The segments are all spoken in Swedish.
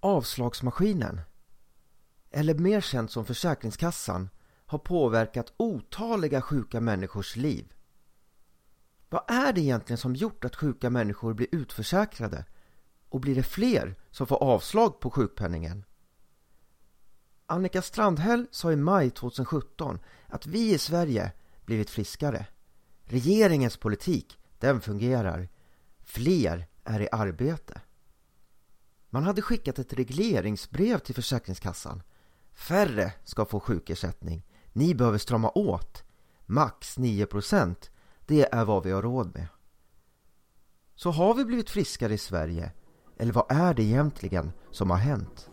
Avslagsmaskinen, eller mer känt som Försäkringskassan, har påverkat otaliga sjuka människors liv. Vad är det egentligen som gjort att sjuka människor blir utförsäkrade? Och blir det fler som får avslag på sjukpenningen? Annika Strandhäll sa i maj 2017 att vi i Sverige blivit friskare. Regeringens politik, den fungerar. Fler är i arbete. Man hade skickat ett regleringsbrev till Försäkringskassan. Färre ska få sjukersättning. Ni behöver strama åt. Max 9 procent. Det är vad vi har råd med. Så har vi blivit friskare i Sverige? Eller vad är det egentligen som har hänt?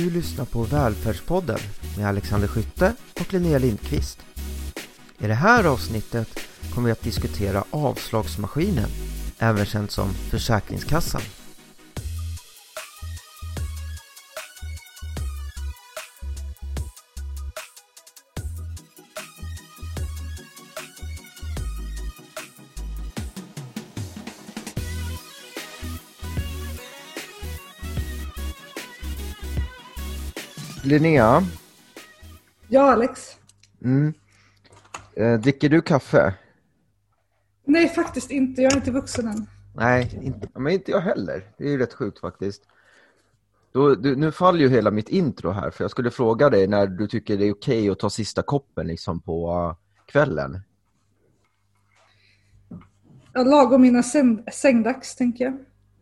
Du lyssnar på Välfärdspodden med Alexander Skytte och Linnea Lindqvist. I det här avsnittet kommer vi att diskutera avslagsmaskinen, även känd som Försäkringskassan. Linnea, Ja, Alex. mm. eh, dricker du kaffe? Nej, faktiskt inte. Jag är inte vuxen än. Nej, inte, men inte jag heller. Det är ju rätt sjukt faktiskt. Då, du, nu faller ju hela mitt intro här, för jag skulle fråga dig när du tycker det är okej att ta sista koppen liksom på uh, kvällen. Jag lagom innan säng, sängdags, tänker jag.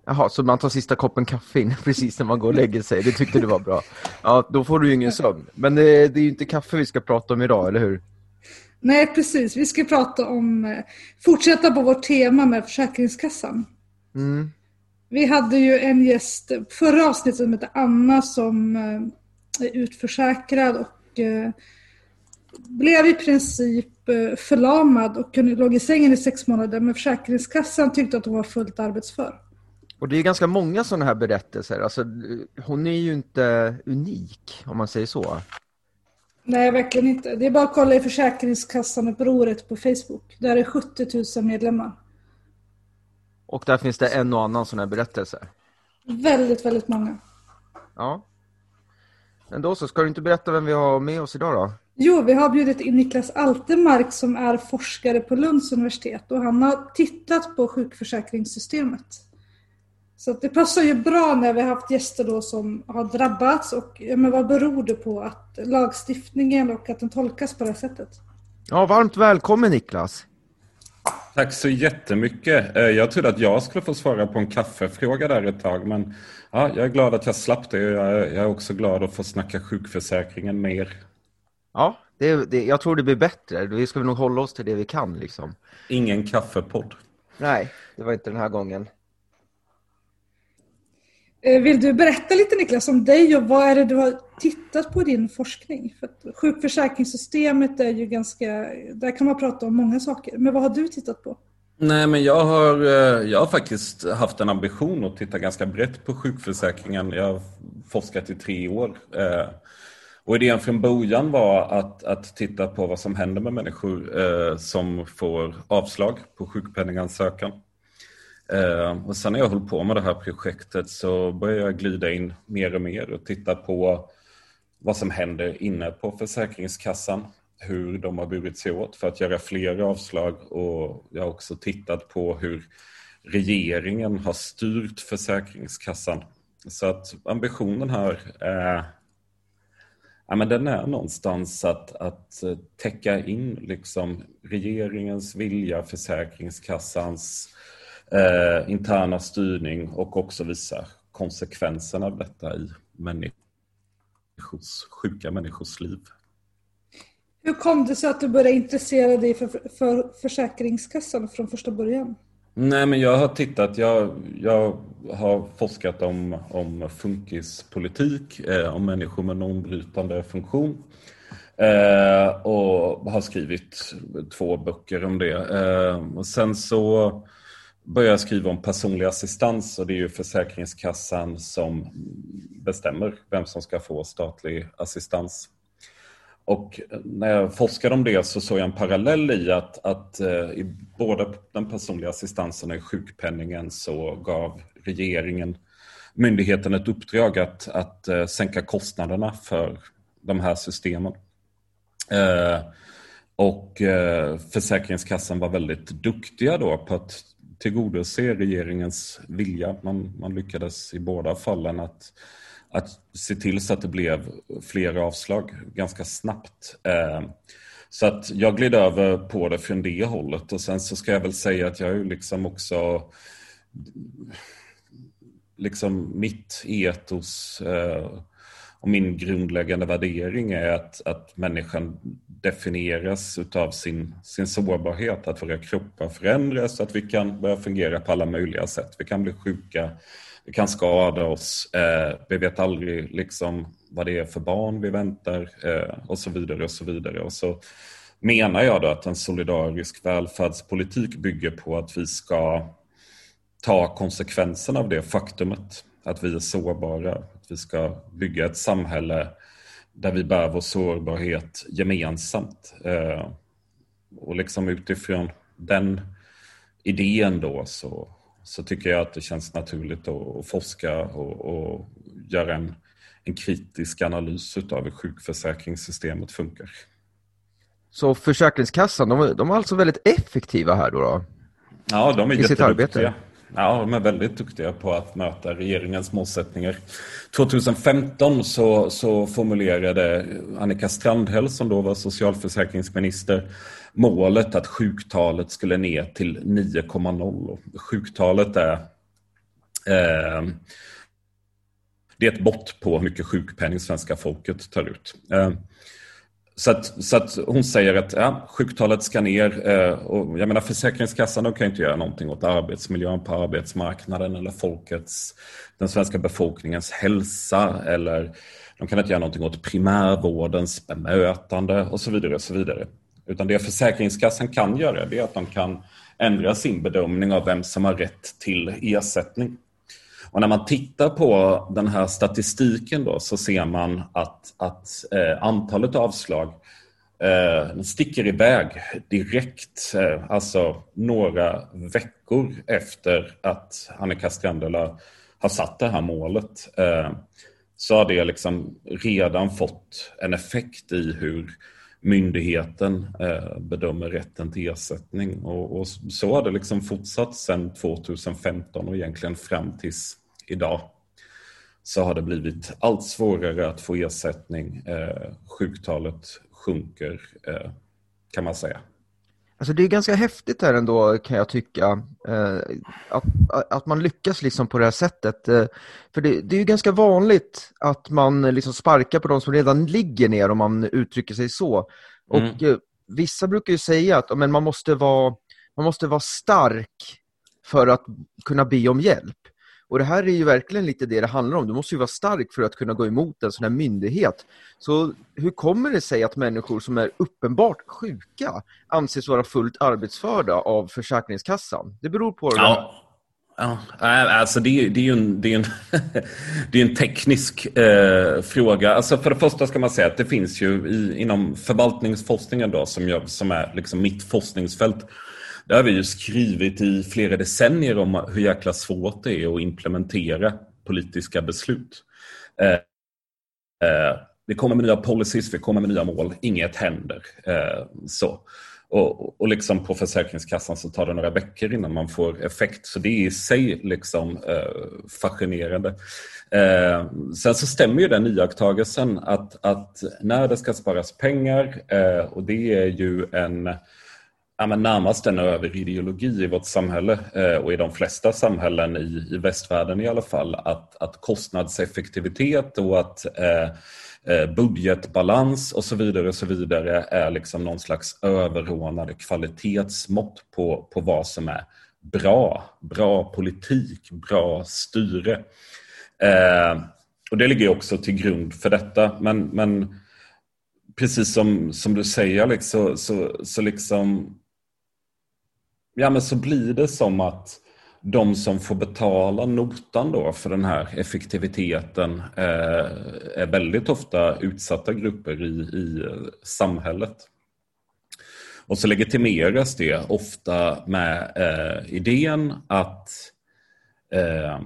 Jaha, så man tar sista koppen kaffe in precis när man går och lägger sig. Det tyckte du var bra. Ja, då får du ju ingen sömn. Men det, det är ju inte kaffe vi ska prata om idag, eller hur? Nej, precis. Vi ska prata om, eh, fortsätta på vårt tema med Försäkringskassan. Mm. Vi hade ju en gäst förra avsnittet som heter Anna som eh, är utförsäkrad och eh, blev i princip eh, förlamad och kunde låg i sängen i sex månader men Försäkringskassan tyckte att hon var fullt arbetsför. Och det är ganska många sådana här berättelser. Alltså, hon är ju inte unik, om man säger så. Nej, verkligen inte. Det är bara att kolla i Försäkringskassan-upproret på Facebook. Där är 70 000 medlemmar. Och där finns det en och annan sån här berättelse. Väldigt, väldigt många. Ja. Men då så, ska du inte berätta vem vi har med oss idag då? Jo, vi har bjudit in Niklas Altemark som är forskare på Lunds universitet och han har tittat på sjukförsäkringssystemet. Så att det passar ju bra när vi har haft gäster då som har drabbats och ja, men vad beror det på att lagstiftningen och att den tolkas på det här sättet? Ja, varmt välkommen Niklas. Tack så jättemycket. Eh, Jag trodde att jag skulle få svara på en kaffefråga där ett tag, men ja, jag är glad att jag slapp det. Jag är, jag är också glad att få snacka sjukförsäkringen mer. Ja, det, det, jag tror det blir bättre. Vi ska nog hålla oss till det vi kan liksom. Ingen kaffepodd. Nej, det var inte den här gången. Eh, vill du berätta lite Niklas om dig och vad är det du har tittat på i din forskning? För sjukförsäkringssystemet är ju ganska, där kan man prata om många saker. Men vad har du tittat på? Nej, men jag har, eh, jag har faktiskt haft en ambition att titta ganska brett på sjukförsäkringen. Jag har forskat i tre år. Eh, och idén från början var att, att titta på vad som händer med människor som får avslag på sjukpenningansökan. Eh, Och sen när jag höll på med det här projektet så började jag glida in mer och mer och titta på vad som händer inne på Försäkringskassan, hur de har burit sig åt för att göra fler avslag och jag har också tittat på hur regeringen har styrt Försäkringskassan. Så att ambitionen här är, ja, men den är någonstans att, att eh, täcka in liksom regeringens vilja, Försäkringskassans eh, interna styrning och också visa konsekvenserna av detta i människors, sjuka människors liv. Hur kom det sig att du började intressera dig för, för Försäkringskassan från första början? Nej, men jag har tittat, jag, jag har forskat om, om funkispolitik, eh, om människor med normbrytande funktion. Eh, och har skrivit två böcker om det. Eh, och sen så började jag skriva om personlig assistans och det är ju Försäkringskassan som bestämmer vem som ska få statlig assistans. Och när jag forskade om det så såg jag en parallell i att, att eh, i både den personliga assistansen och i sjukpenningen så gav regeringen myndigheten ett uppdrag att, att eh, sänka kostnaderna för de här systemen. Eh, och eh, Försäkringskassan var väldigt duktiga då på att tillgodose regeringens vilja. Man, man lyckades i båda fallen att, att se till så att det blev fler avslag ganska snabbt. Eh, så att jag gled över på det från det hållet och sen så ska jag väl säga att jag är liksom också liksom mitt etos eh, och min grundläggande värdering är att, att människan definieras utav sin, sin sårbarhet, att våra kroppar förändras, att vi kan börja fungera på alla möjliga sätt. Vi kan bli sjuka, vi kan skada oss, eh, vi vet aldrig liksom vad det är för barn vi väntar eh, och så vidare och så vidare. Och så menar jag då att en solidarisk välfärdspolitik bygger på att vi ska ta konsekvenserna av det faktumet att vi är sårbara, vi ska bygga ett samhälle där vi bär vår sårbarhet gemensamt. Eh, och liksom utifrån den idén då så, så tycker jag att det känns naturligt att, forska och, och göra en, en kritisk analys av hur sjukförsäkringssystemet funkar. Så Försäkringskassan, de, de är alltså väldigt effektiva här då? då? Ja, de är I sitt arbete. Ja, de är väldigt duktiga på att möta regeringens målsättningar. 2015 så, så formulerade Annika Strandhäll, som då var socialförsäkringsminister, målet att sjuktalet skulle ner till 9,0. Sjuktalet är eh, det är ett mått på hur mycket sjukpenning svenska folket tar ut. Eh, så att, så att hon säger att ja, sjuktalet ska ner. Eh, och jag menar Försäkringskassan de kan inte göra någonting åt arbetsmiljön på arbetsmarknaden eller folkets, den svenska befolkningens hälsa eller de kan inte göra någonting åt primärvårdens bemötande och så vidare. och så vidare. Utan det Försäkringskassan kan göra det är att de kan ändra sin bedömning av vem som har rätt till ersättning. Och när man tittar på den här statistiken då så ser man att, att eh, antalet avslag eh, sticker iväg direkt, eh, alltså några veckor efter att Annika Strandhäll har satt det här målet. Eh, så har det liksom redan fått en effekt i hur myndigheten eh, bedömer rätten till ersättning. Och, och, så har det liksom fortsatt sedan 2015 och egentligen fram tills idag. Så har det blivit allt svårare att få ersättning. Eh, sjuktalet sjunker eh, kan man säga. Alltså det är ganska häftigt här ändå kan jag tycka. Eh, att, att man lyckas liksom på det här sättet. Eh, för det, det, är ju ganska vanligt att man liksom sparkar på de som redan ligger ner om man uttrycker sig så. Och mm. Eh, vissa brukar ju säga att men man, måste vara, man måste vara stark för att kunna be om hjälp. Och det här är ju verkligen lite det det handlar om. Du måste ju vara stark för att kunna gå emot en sån här myndighet. Så hur kommer det sig att människor som är uppenbart sjuka anses vara fullt arbetsförda av Försäkringskassan? Det beror på... Ja. Ja, alltså det, är, det är ju en, det är en, det är en teknisk eh, fråga. Alltså för det första ska man säga att det finns ju i, inom förvaltningsforskningen då, som, jag, som är liksom mitt forskningsfält, det har vi ju skrivit i flera decennier om hur jäkla svårt det är att implementera politiska beslut. Eh, eh, det kommer med nya policies, vi kommer med nya mål, inget händer. Eh, så. Och, och liksom på Försäkringskassan så tar det några veckor innan man får effekt. Så det är i sig liksom eh, fascinerande. Eh, sen så stämmer ju den iakttagelsen att, att när det ska sparas pengar eh, och det är ju en ja, men närmast en överideologi i vårt samhälle eh, och i de flesta samhällen i, i västvärlden i alla fall att, att kostnadseffektivitet och att eh, eh, budgetbalans och så vidare och så vidare är liksom någon slags överordnade kvalitetsmått på, på vad som är bra, bra politik, bra styre. Eh, och det ligger också till grund för detta. Men, men precis som, som du säger Alex, så, så, så liksom Ja men så blir det som att de som får betala notan då för den här effektiviteten eh, är väldigt ofta utsatta grupper i, i eh, samhället. Och så legitimeras det ofta med eh, idén att eh,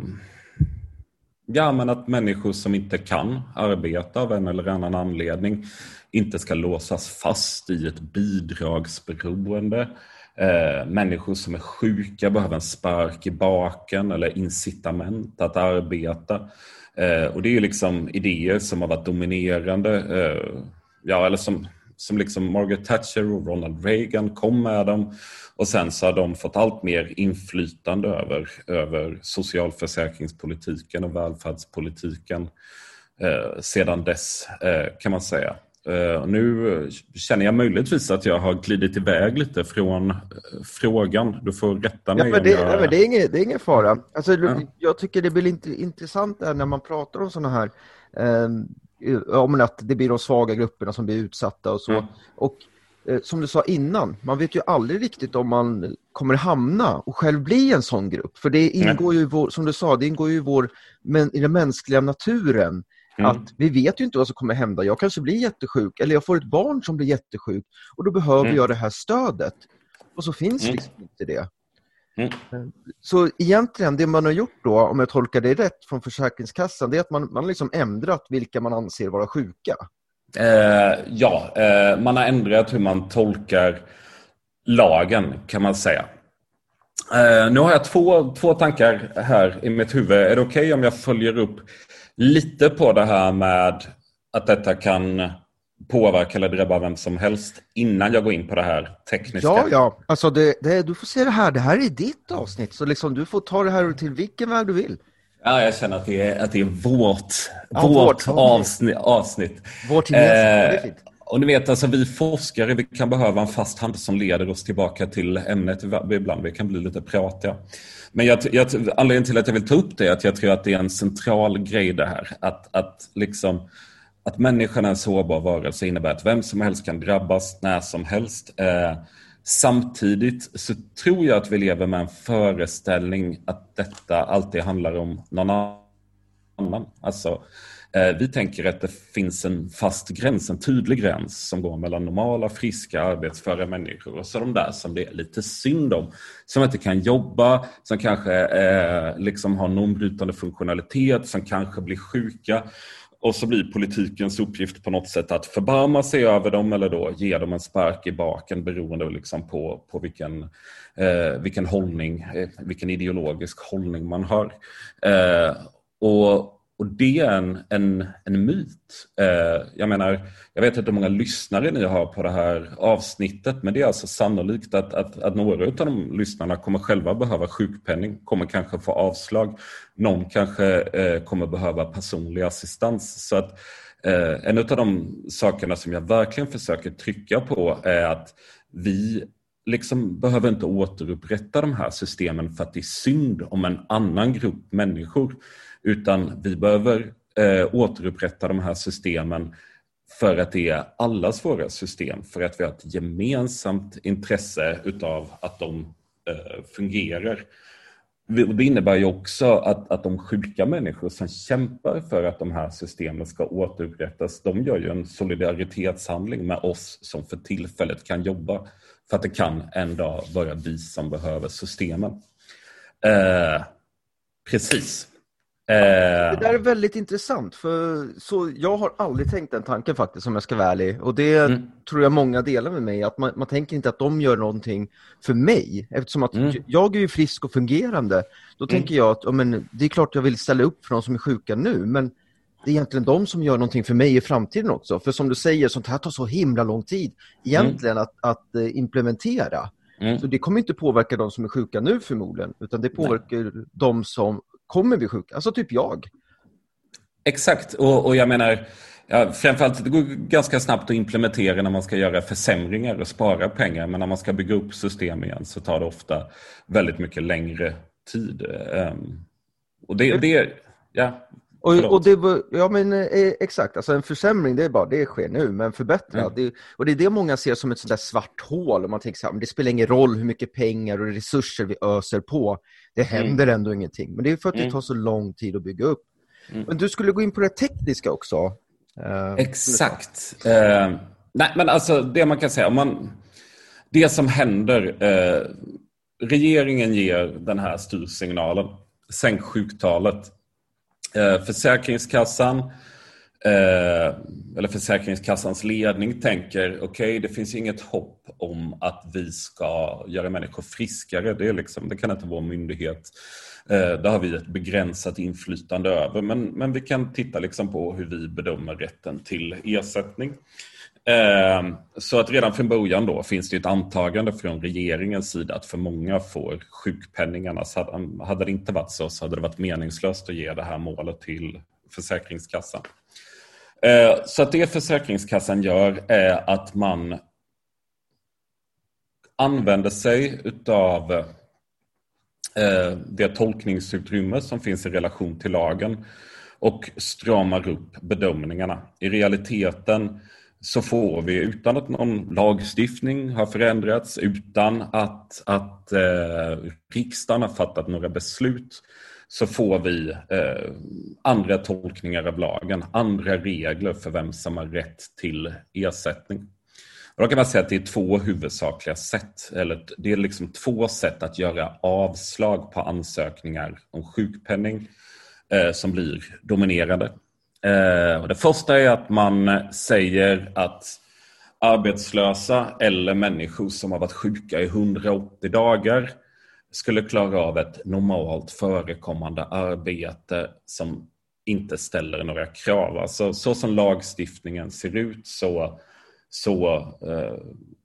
Ja, men att människor som inte kan arbeta av en eller annan anledning inte ska låsas fast i ett bidragsberoende. Eh, människor som är sjuka behöver en spark i baken eller incitament att arbeta. Eh, och det är liksom idéer som har varit dominerande, eh, ja, eller som, som liksom Margaret Thatcher och Ronald Reagan kom med dem. Och sen så har de fått allt mer inflytande över, över socialförsäkringspolitiken och välfärdspolitiken eh, sedan dess, eh, kan man säga. Uh, nu känner jag möjligtvis att jag har glidit iväg lite från uh, frågan. Du får rätta mig. Ja, men det, jag... nej, men det, är ingen, det är ingen fara. Alltså, ja. Jag tycker det blir int intressant när man pratar om sådana här eh, om att det blir de svaga grupperna som blir utsatta och så. Mm. Och eh, som du sa innan, man vet ju aldrig riktigt om man kommer hamna och själv bli en sån grupp. För det ingår ju, vår, som du sa, det ingår ju vår, men, i den mänskliga naturen Mm. Att vi vet ju inte vad som kommer hända. Jag kanske blir jättesjuk eller jag får ett barn som blir jättesjuk och då behöver mm. jag det här stödet. Och så finns mm. liksom inte det. Mm. Så egentligen det man har gjort då, om jag tolkar det rätt från Försäkringskassan, det är att man, man liksom ändrat vilka man anser vara sjuka. Eh, ja, eh, man har ändrat hur man tolkar lagen kan man säga. Eh, nu har jag två, två tankar här i mitt huvud. Är det okej okay om jag följer upp lite på det här med att detta kan påverka eller drabba vem som helst innan jag går in på det här tekniska. Ja, ja. Alltså det, det, du får se det här. Det här är ditt avsnitt, så liksom du får ta det här till vilken väg du vill. Ja, jag känner att det är, att det är vårt, ja, vårt, vårt avsnitt. avsnitt. Vårt gemensamma, eh, och ni vet, alltså, vi forskare vi kan behöva en fast hand som leder oss tillbaka till ämnet ibland. Vi kan bli lite pratiga. Men jag, jag, anledningen till att jag vill ta upp det är att jag tror att det är en central grej det här. Att, att, liksom, att människan är en sårbar varelse innebär att vem som helst kan drabbas när som helst. Eh, samtidigt så tror jag att vi lever med en föreställning att detta alltid handlar om någon annan. Alltså, Eh, vi tänker att det finns en fast gräns, en tydlig gräns som går mellan normala, friska, arbetsföra människor och så de där som det är lite synd om. Som inte kan jobba, som kanske eh, liksom har normbrytande funktionalitet, som kanske blir sjuka. Och så blir politikens uppgift på något sätt att förbarma sig över dem eller då ge dem en spark i baken beroende liksom på, på vilken, eh, vilken hållning, eh, vilken ideologisk hållning man har. Eh, och och det är en, en, en myt. Eh, jag menar, jag vet inte hur många lyssnare ni har på det här avsnittet men det är alltså sannolikt att, att, att några av de lyssnarna kommer själva behöva sjukpenning, kommer kanske få avslag. Någon kanske eh, kommer behöva personlig assistans. Så att eh, en av de sakerna som jag verkligen försöker trycka på är att vi liksom behöver inte återupprätta de här systemen för att det är synd om en annan grupp människor. Utan vi behöver eh, återupprätta de här systemen för att det är allas våra system, för att vi har ett gemensamt intresse utav att de eh, fungerar. Det innebär ju också att, att de sjuka människor som kämpar för att de här systemen ska återupprättas, de gör ju en solidaritetshandling med oss som för tillfället kan jobba. För att det kan en dag vara vi som behöver systemen. Eh, precis. Det där är väldigt intressant, för så jag har aldrig tänkt den tanken faktiskt om jag ska vara ärlig. Och det mm. tror jag många delar med mig, att man, man, tänker inte att de gör någonting för mig. Eftersom att mm. jag är ju frisk och fungerande. Då mm. tänker jag att ja, men, det är klart jag vill ställa upp för de som är sjuka nu, men det är egentligen de som gör någonting för mig i framtiden också. För som du säger, sånt här tar så himla lång tid egentligen att, att uh, implementera. Mm. Så det kommer inte påverka de som är sjuka nu förmodligen, utan det påverkar Nej. de som kommer bli sjuka, alltså typ jag. Exakt, och, och jag menar, ja, framförallt det går ganska snabbt att implementera när man ska göra försämringar och spara pengar, men när man ska bygga upp system igen så tar det ofta väldigt mycket längre tid. Um, och det, det, ja, Och, och det, ja men eh, exakt, alltså en försämring det är bara, det sker nu, men förbättra. Mm. Det, och det är det många ser som ett sånt där svart hål, och man tänker så här, men det spelar ingen roll hur mycket pengar och resurser vi öser på, det mm. händer mm. ändå ingenting. Men det är för att det mm. tar så lång tid att bygga upp. Mm. Men du skulle gå in på det tekniska också. Uh, Exakt. Uh, nej, men alltså det man kan säga, om man, det som händer, uh, regeringen ger den här styrsignalen, sänk sjuktalet. Försäkringskassan Eh, eller Försäkringskassans ledning tänker okej, okay, det finns inget hopp om att vi ska göra människor friskare. Det, är liksom, det kan inte vara myndighet Eh, det har vi ett begränsat inflytande över, men, men vi kan titta liksom på hur vi bedömer rätten till ersättning. Eh, så att redan från början då finns det ett antagande från regeringens sida att för många får sjukpenningarna. Så hade det inte varit så så hade det varit meningslöst att ge det här målet till Försäkringskassan. Eh, så att det Försäkringskassan gör är att man använder sig utav eh, det tolkningsutrymme som finns i relation till lagen och stramar upp bedömningarna. I realiteten så får vi utan att någon lagstiftning har förändrats, utan att, att eh, riksdagen har fattat några beslut, så får vi eh, andra tolkningar av lagen, andra regler för vem som har rätt till ersättning. Och då kan man säga att det är två huvudsakliga sätt, eller det är liksom två sätt att göra avslag på ansökningar om sjukpenning eh, som blir dominerande. Eh, och det första är att man säger att arbetslösa eller människor som har varit sjuka i 180 dagar skulle klara av ett normalt förekommande arbete som inte ställer några krav. Alltså, så som lagstiftningen ser ut så så, eh,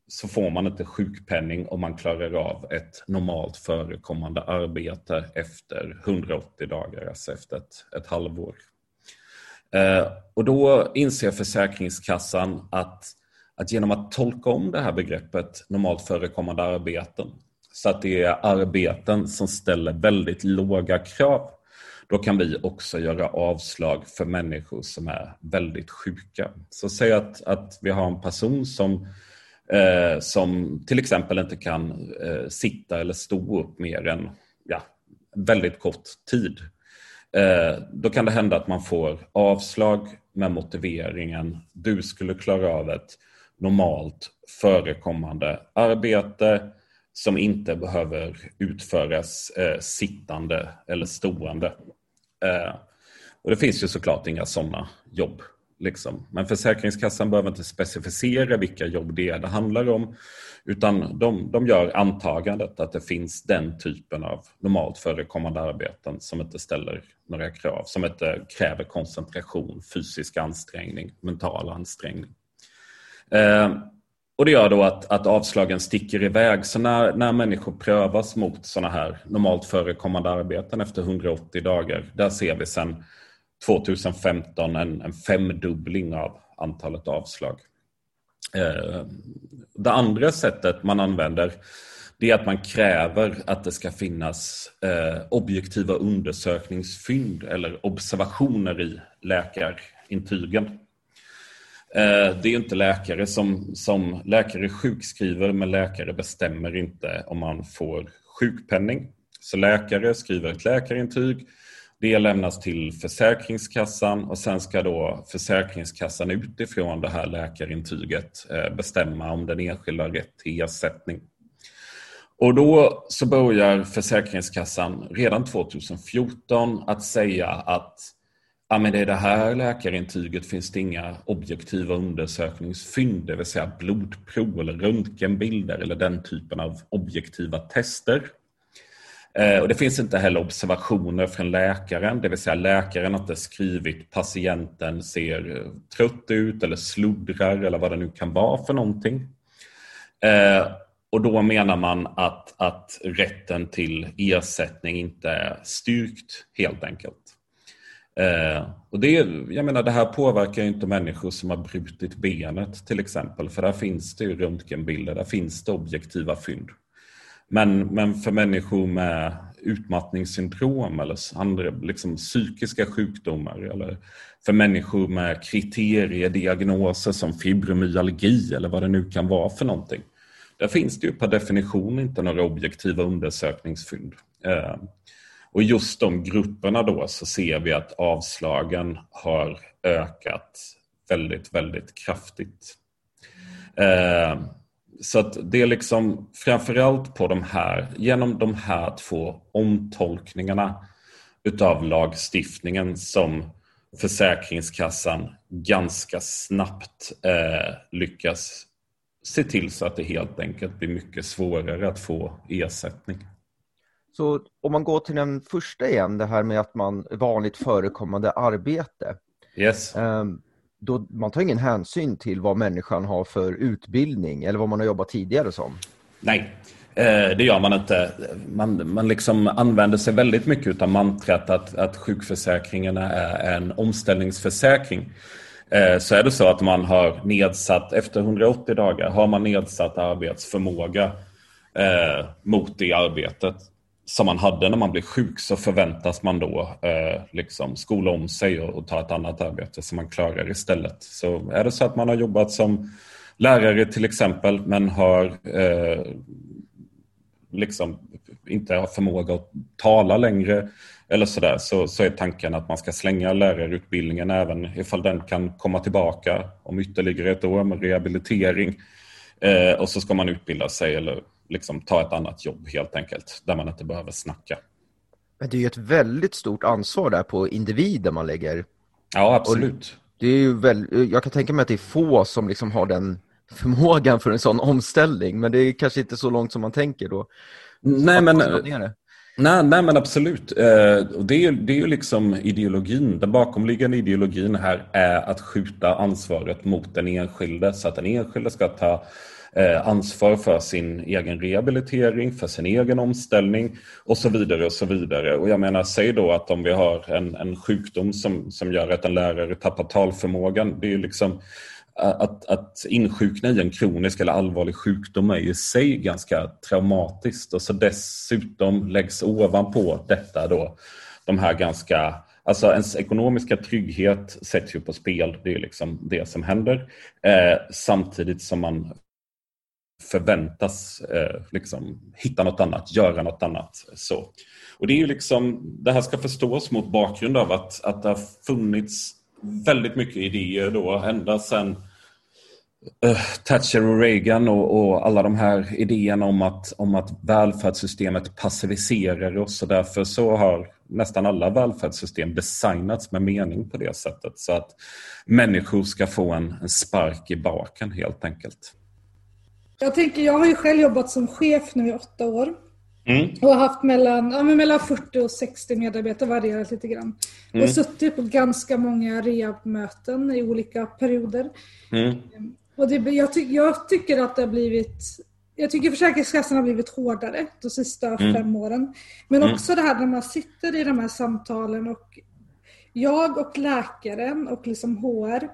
så får man inte sjukpenning om man klarar av ett normalt förekommande arbete efter 180 dagar, alltså efter ett, ett halvår. Eh, och då inser Försäkringskassan att, att genom att tolka om det här begreppet normalt förekommande arbeten så att det är arbeten som ställer väldigt låga krav då kan vi också göra avslag för människor som är väldigt sjuka. Så säg att, att vi har en person som, eh, som till exempel inte kan eh, sitta eller stå upp mer än ja, väldigt kort tid. Eh, då kan det hända att man får avslag med motiveringen du skulle klara av ett normalt förekommande arbete som inte behöver utföras eh, sittande eller stående. Eh, och det finns ju såklart inga sådana jobb. Liksom. Men Försäkringskassan behöver inte specificera vilka jobb det är det handlar om. Utan de, de gör antagandet att det finns den typen av normalt förekommande arbeten som inte ställer några krav, som inte kräver koncentration, fysisk ansträngning, mental ansträngning. Eh, och Det gör då att, att avslagen sticker iväg. Så när, när människor prövas mot sådana här normalt förekommande arbeten efter 180 dagar, där ser vi sedan 2015 en, en femdubbling av antalet avslag. Eh, det andra sättet man använder det är att man kräver att det ska finnas eh, objektiva undersökningsfynd eller observationer i läkarintygen. Eh, det är inte läkare som, som läkare sjukskriver, men läkare bestämmer inte om man får sjukpenning. Så läkare skriver ett läkarintyg, det lämnas till Försäkringskassan och sen ska då Försäkringskassan utifrån det här läkarintyget eh, bestämma om den enskilda har rätt till ersättning. Och då så börjar Försäkringskassan redan 2014 att säga att ja, men det är det här läkarintyget finns det inga objektiva undersökningsfynd, det vill säga blodprov eller röntgenbilder eller den typen av objektiva tester. Eh, och det finns inte heller observationer från läkaren, det vill säga läkaren har inte skrivit patienten ser eh, trött ut eller sluddrar eller vad det nu kan vara för någonting. Eh, och då menar man att, att rätten till ersättning inte är styrkt helt enkelt. Eh, och det, jag menar, det här påverkar inte människor som har brutit benet till exempel, för där finns det ju röntgenbilder, där finns det objektiva fynd. Men, men för människor med utmattningssyndrom eller andra liksom, psykiska sjukdomar eller för människor med kriteriediagnoser som fibromyalgi eller vad det nu kan vara för någonting. Där finns det ju per definition inte några objektiva undersökningsfynd. Eh, och just de grupperna då så ser vi att avslagen har ökat väldigt, väldigt kraftigt. Eh, så att det är liksom framförallt på de här, genom de här två omtolkningarna utav lagstiftningen som Försäkringskassan ganska snabbt eh, lyckas se till så att det helt enkelt blir mycket svårare att få ersättning. Så om man går till den första igen, det här med att man vanligt förekommande arbete. Yes. Um, då man tar ingen hänsyn till vad människan har för utbildning eller vad man har jobbat tidigare som? Nej, eh, det gör man inte. Man, man liksom använder sig väldigt mycket av mantrat att, att sjukförsäkringen är en omställningsförsäkring. Eh, så är det så att man har nedsatt, efter 180 dagar, har man nedsatt arbetsförmåga eh, mot det arbetet som man hade när man blev sjuk så förväntas man då eh, liksom skola om sig och, och, ta ett annat arbete som man klarar istället. Så är det så att man har jobbat som lärare till exempel men har eh, liksom inte har förmåga att tala längre eller sådär så, så är tanken att man ska slänga lärarutbildningen även ifall den kan komma tillbaka om ytterligare ett år med rehabilitering. Eh, och så ska man utbilda sig eller liksom ta ett annat jobb helt enkelt, där man inte behöver snacka. Men det är ju ett väldigt stort ansvar där på individen man lägger. Ja, absolut. Och det är ju väl, jag kan tänka mig att det är få som liksom har den förmågan för en sån omställning, men det är kanske inte så långt som man tänker då. Nej, men, nej, nej, men absolut. Eh, det är, det är ju liksom ideologin, den bakomliggande ideologin här är att skjuta ansvaret mot den enskilde så att den enskilde ska ta Eh, ansvar för sin egen rehabilitering, för sin egen omställning och så vidare. och så vidare. Och jag menar, säg då att om vi har en, en sjukdom som, som gör att en lärare tappar talförmågan, det är liksom att, att insjukna i en kronisk eller allvarlig sjukdom är i sig ganska traumatiskt och så dessutom läggs ovanpå detta då de här ganska Alltså ens ekonomiska trygghet sätts ju på spel, det är liksom det som händer. Eh, samtidigt som man förväntas eh, liksom, hitta något annat, göra något annat. Så. Och det är ju liksom, det här ska förstås mot bakgrund av att, att det har funnits väldigt mycket idéer då ända sedan eh, Thatcher och Reagan och, och, alla de här idéerna om att, om att välfärdssystemet passiviserar oss och därför så har nästan alla välfärdssystem designats med mening på det sättet så att människor ska få en, en spark i baken helt enkelt. Jag tänker, jag har ju själv jobbat som chef nu i åtta år. Mm. Och haft mellan, ja, mellan 40 och 60 medarbetare, varierat lite grann. Mm. Och suttit på ganska många rehabmöten i olika perioder. Mm. Och det, jag, ty, jag, tycker att det har blivit jag tycker Försäkringskassan har blivit hårdare de sista mm. fem åren. Men mm. också det här när man sitter i de här samtalen och jag och läkaren och liksom HR,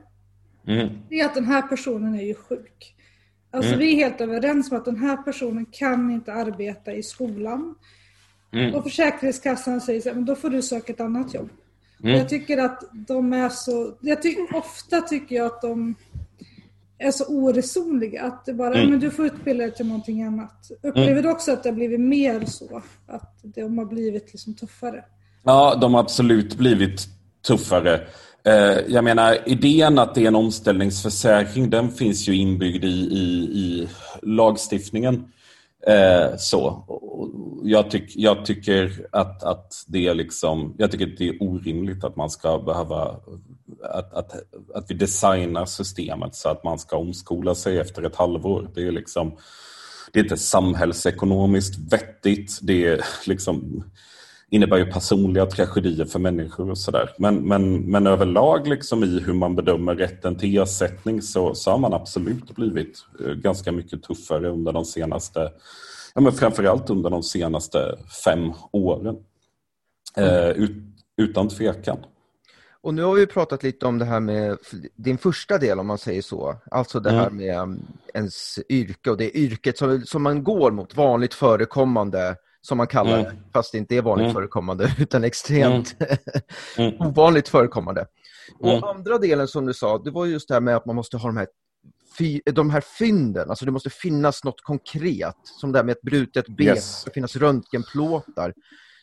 mm. det är att den här personen är ju sjuk. Alltså mm. vi är helt överens om att den här personen kan inte arbeta i skolan. Mm. Och Försäkringskassan säger så här, men då får du söka ett annat jobb. Mm. Jag tycker att de är så, jag tycker, ofta tycker jag att de är så oresonliga. Att det bara, mm. men du får utbilda dig till någonting annat. Upplever mm. du också att det har blivit mer så? Att de har blivit liksom tuffare? Ja, de har absolut blivit tuffare. Eh, jag menar, idén att det är en omställningsförsäkring den finns ju inbyggd i, i, i lagstiftningen. Eh, så. Jag, tyck, jag, tycker att, att det är liksom, jag tycker att det är orimligt att man ska behöva att, att, att vi designar systemet så att man ska omskola sig efter ett halvår. Det är liksom det är inte samhällsekonomiskt vettigt. Det är liksom innebär ju personliga tragedier för människor och sådär. Men, men, men överlag liksom i hur man bedömer rätten till ersättning så, så har man absolut blivit eh, ganska mycket tuffare under de senaste, ja men framförallt under de senaste fem åren. Eh, ut, utan tvekan. Och nu har vi pratat lite om det här med din första del om man säger så. Alltså det här med um, ens yrke och det yrket som, som man går mot, vanligt förekommande som man kallar Mm. det, fast det inte är vanligt Mm. förekommande, utan extremt Mm. ovanligt förekommande. Mm. Och andra delen som du sa, det var just det här med att man måste ha de här, de här fynden, alltså det måste finnas något konkret, som det här med ett brutet ben, Yes. det finnas röntgenplåtar.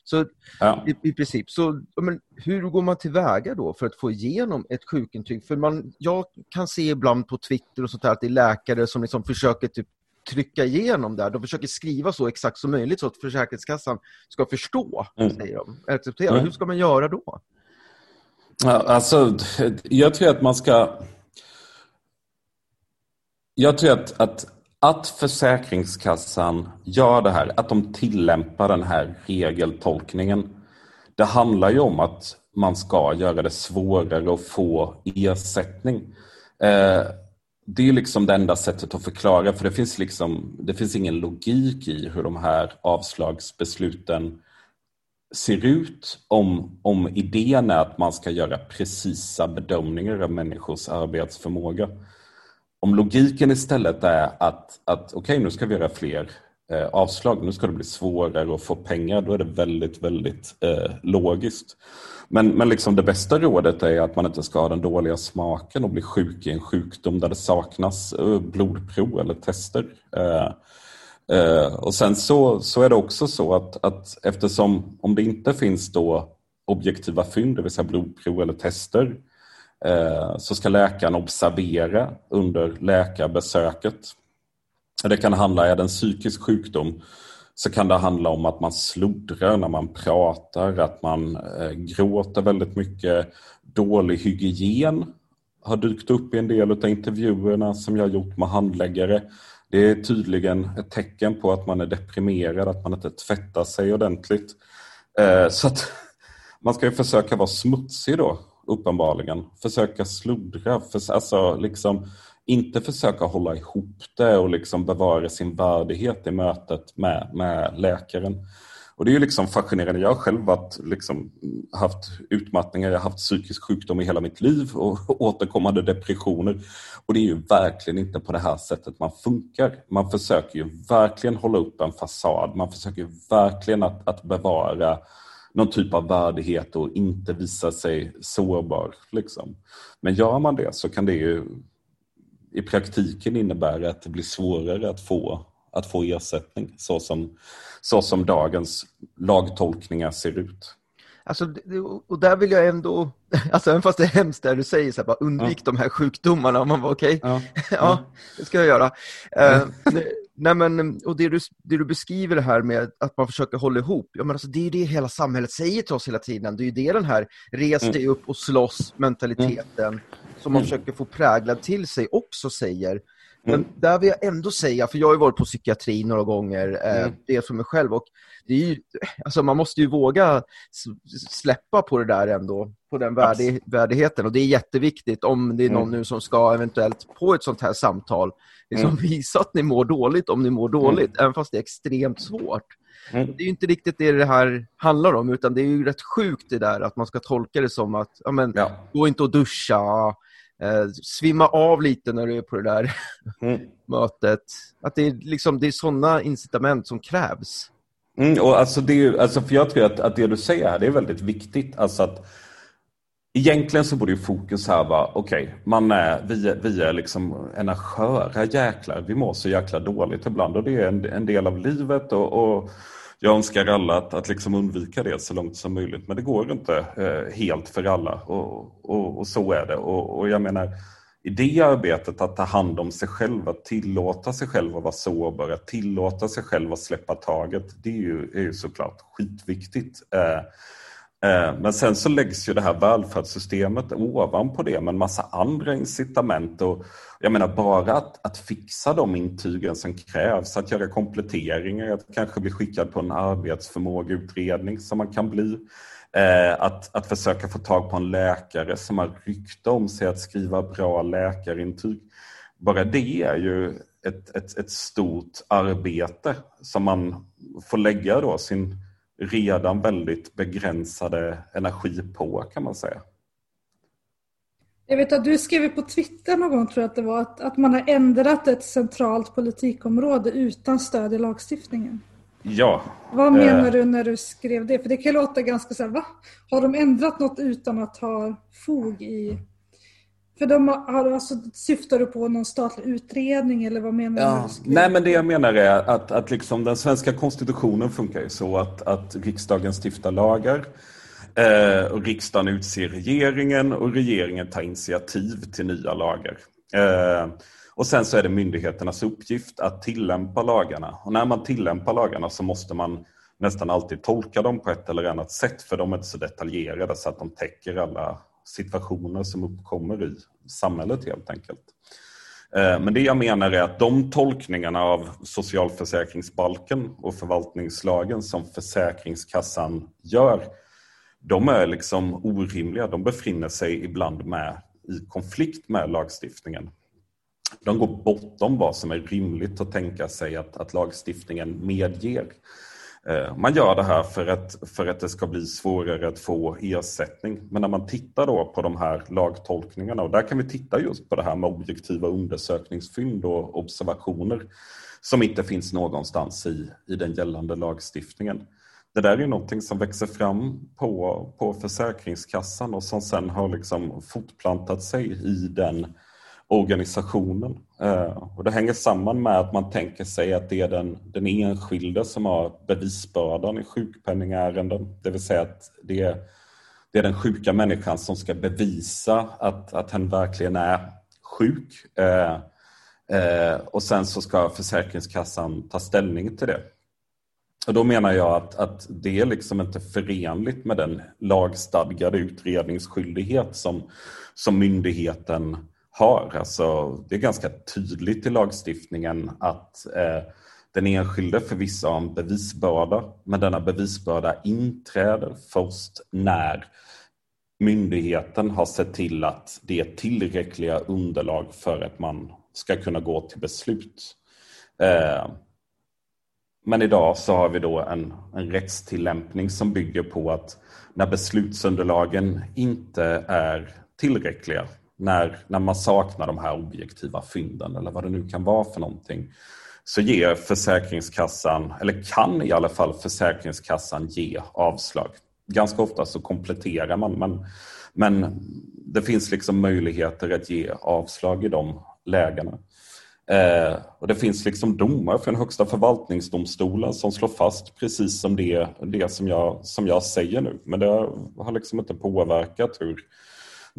Så Ja. i, i princip, så men, hur går man tillväga då för att få igenom ett sjukintyg? För man, jag kan se ibland på Twitter och sånt där att det är läkare som liksom försöker typ trycka igenom det här. De försöker skriva så exakt som möjligt så att Försäkringskassan ska förstå, Mm. säger de. Acceptera. Mm. Hur ska man göra då? Ja, alltså, jag tror att man ska... Jag tror att, att, att Försäkringskassan gör det här, att de tillämpar den här regeltolkningen. Det handlar ju om att man ska göra det svårare att få ersättning. Eh, det är liksom det enda sättet att förklara, för det finns, liksom, det finns ingen logik i hur de här avslagsbesluten ser ut om, om idén är att man ska göra precisa bedömningar av människors arbetsförmåga. Om logiken istället är att, att okej, nu ska vi göra fler eh, avslag, nu ska det bli svårare att få pengar, då är det väldigt, väldigt eh, logiskt. Men, men liksom det bästa rådet är att man inte ska ha den dåliga smaken och bli sjuk i en sjukdom där det saknas eh, blodprov eller tester. Eh, Eh, och sen så, så är det också så att, att eftersom om det inte finns då objektiva fynd, det vill säga blodprov eller tester, eh, så ska läkaren observera under läkarbesöket. Det kan handla, är det en psykisk sjukdom, så kan det handla om att man sluddrar när man pratar, att man eh, gråter väldigt mycket, dålig hygien har dykt upp i en del av intervjuerna som jag gjort med handläggare. Det är tydligen ett tecken på att man är deprimerad, att man inte tvättar sig ordentligt. Eh, så att man ska ju försöka vara smutsig då, uppenbarligen. Försöka sluddra, för, alltså liksom inte försöka hålla ihop det och liksom bevara sin värdighet i mötet med, med läkaren. Och det är ju liksom fascinerande. Jag har själv varit, liksom, haft utmattningar, jag har haft psykisk sjukdom i hela mitt liv och återkommande depressioner. Och det är ju verkligen inte på det här sättet man funkar. Man försöker ju verkligen hålla upp en fasad. Man försöker verkligen att, att bevara någon typ av värdighet och inte visa sig sårbar. Liksom. Men gör man det så kan det ju i praktiken innebära att det blir svårare att få, att få ersättning så som, så som dagens lagtolkningar ser ut. Alltså, och där vill jag ändå, alltså även fast det är hemskt där du säger så här, bara undvik de här sjukdomarna, och man var okej, Ja. ja, det ska jag göra. Nej, nej men, och det du, det du beskriver det här med att man försöker hålla ihop, ja men alltså det är ju det hela samhället säger till oss hela tiden, det är ju det den här res dig upp och slåss mentaliteten som man Mm. försöker få präglad till sig också säger. Men Mm. där vill jag ändå säga, för jag har ju varit på psykiatri några gånger, eh, Mm. det för mig själv, och det är ju, alltså man måste ju våga släppa på det där ändå, på den värdig, värdigheten. Och det är jätteviktigt om det är någon Mm. nu som ska eventuellt på ett sånt här samtal, liksom Mm. visa att ni mår dåligt om ni mår dåligt, även fast det är extremt svårt. Mm. Det är ju inte riktigt det det här handlar om, utan det är ju rätt sjukt det där att man ska tolka det som att, ja men, Ja. gå inte och duscha, eh, svimma av lite när du är på det där Mm. mötet. Att det är, liksom, det är sådana incitament som krävs. Mm, och alltså det är, alltså för jag tror att, att det du säger här det är väldigt viktigt. Alltså att Egentligen så borde ju fokus här vara, okej, man är, vi, är, vi är liksom ena sköra jäklar. Vi mår så jäkla dåligt ibland och det är en, en del av livet och, och jag önskar alla att, att liksom undvika det så långt som möjligt. Men det går inte eh, helt för alla och, och, och så är det. Och, och jag menar, i det arbetet att ta hand om sig själv, att tillåta sig själv att vara sårbar, att tillåta sig själv att släppa taget, det är ju, är ju såklart skitviktigt. Eh, Eh, men sen så läggs ju det här välfärdssystemet ovanpå det med en massa andra incitament. Och jag menar bara att, att fixa de intygen som krävs, att göra kompletteringar, att kanske bli skickad på en arbetsförmågeutredning som man kan bli. Eh, att, att försöka få tag på en läkare som har rykte om sig att skriva bra läkarintyg. Bara det är ju ett, ett, ett stort arbete som man får lägga då sin redan väldigt begränsade energi på kan man säga. Jag vet att du skrev på Twitter någon gång tror jag att det var att, att man har ändrat ett centralt politikområde utan stöd i lagstiftningen. Ja. Vad menar eh, du när du skrev det? För det kan låta ganska så här, va? Har de ändrat något utan att ha fog i för de har, alltså, syftar du på någon statlig utredning eller vad menar ja. du? Nej, men det jag menar är att, att liksom den svenska konstitutionen funkar ju så att, att riksdagen stiftar lagar eh, och riksdagen utser regeringen och regeringen tar initiativ till nya lagar. Eh, och sen så är det myndigheternas uppgift att tillämpa lagarna. Och när man tillämpar lagarna så måste man nästan alltid tolka dem på ett eller annat sätt för de är inte så detaljerade så att de täcker alla situationer som uppkommer i samhället helt enkelt. Eh, men det jag menar är att de tolkningarna av socialförsäkringsbalken och förvaltningslagen som Försäkringskassan gör, de är liksom orimliga. De befinner sig ibland med i konflikt med lagstiftningen. De går bortom vad som är rimligt att tänka sig att, att lagstiftningen medger. Eh, man gör det här för att, för att det ska bli svårare att få ersättning. Men när man tittar då på de här lagtolkningarna, och där kan vi titta just på det här med objektiva undersökningsfynd och observationer som inte finns någonstans i, i den gällande lagstiftningen. Det där är någonting som växer fram på, på Försäkringskassan och som sen har liksom fortplantat sig i den organisationen. Eh, och det hänger samman med att man tänker sig att det är den, den enskilde som har bevisbördan i sjukpenningärenden. Det vill säga att det är, det är den sjuka människan som ska bevisa att, att hen verkligen är sjuk. Eh, eh, och sen så ska Försäkringskassan ta ställning till det. Och då menar jag att, att det är liksom inte förenligt med den lagstadgade utredningsskyldighet som, som myndigheten har. Alltså, det är ganska tydligt i lagstiftningen att eh, den enskilde förvisso har en bevisbörda, men denna bevisbörda inträder först när myndigheten har sett till att det är tillräckliga underlag för att man ska kunna gå till beslut. Eh, men idag så har vi då en, en rättstillämpning som bygger på att när beslutsunderlagen inte är tillräckliga när, när man saknar de här objektiva fynden eller vad det nu kan vara för någonting så ger Försäkringskassan, eller kan i alla fall Försäkringskassan ge avslag. Ganska ofta så kompletterar man men, men det finns liksom möjligheter att ge avslag i de lägena. Eh, och det finns liksom domar från Högsta förvaltningsdomstolen som slår fast precis som det, det som, jag, som jag säger nu. Men det har liksom inte påverkat hur,